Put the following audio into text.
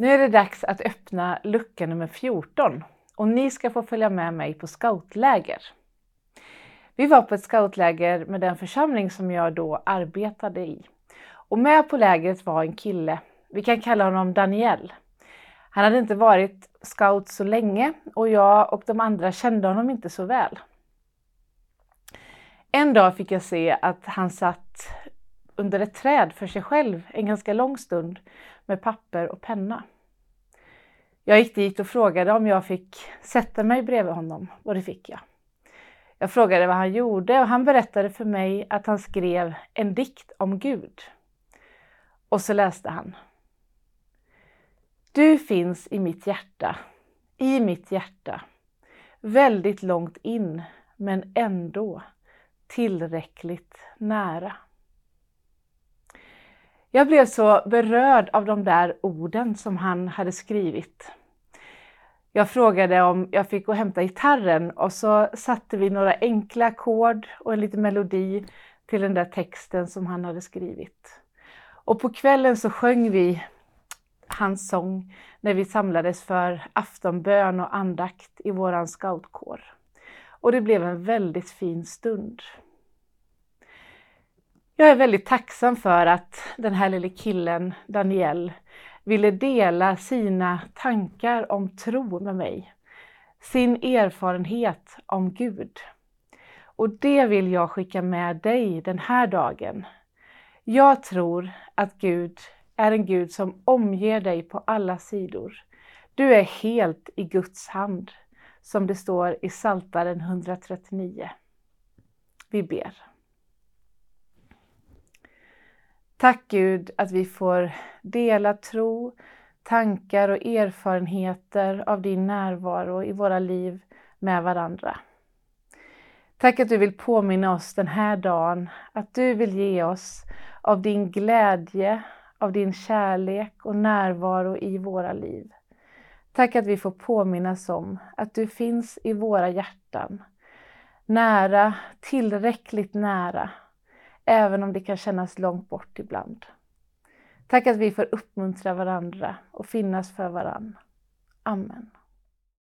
Nu är det dags att öppna lucka nummer 14 och ni ska få följa med mig på scoutläger. Vi var på ett scoutläger med den församling som jag då arbetade i. Och med på lägret var en kille, vi kan kalla honom Daniel. Han hade inte varit scout så länge och jag och de andra kände honom inte så väl. En dag fick jag se att han satt under ett träd för sig själv en ganska lång stund med papper och penna. Jag gick dit och frågade om jag fick sätta mig bredvid honom och det fick jag. Jag frågade vad han gjorde och han berättade för mig att han skrev en dikt om Gud. Och så läste han. Du finns i mitt hjärta, i mitt hjärta, väldigt långt in men ändå tillräckligt nära. Jag blev så berörd av de där orden som han hade skrivit. Jag frågade om jag fick gå och hämta gitarren och så satte vi några enkla ackord och en liten melodi till den där texten som han hade skrivit. Och på kvällen så sjöng vi hans sång när vi samlades för aftonbön och andakt i våran scoutkår. Och det blev en väldigt fin stund. Jag är väldigt tacksam för att den här lille killen, Daniel, ville dela sina tankar om tro med mig. Sin erfarenhet om Gud. Och det vill jag skicka med dig den här dagen. Jag tror att Gud är en Gud som omger dig på alla sidor. Du är helt i Guds hand, som det står i Saltaren 139. Vi ber. Tack Gud att vi får dela tro, tankar och erfarenheter av din närvaro i våra liv med varandra. Tack att du vill påminna oss den här dagen att du vill ge oss av din glädje, av din kärlek och närvaro i våra liv. Tack att vi får påminnas om att du finns i våra hjärtan. Nära, tillräckligt nära även om det kan kännas långt bort ibland. Tack att vi får uppmuntra varandra och finnas för varandra. Amen.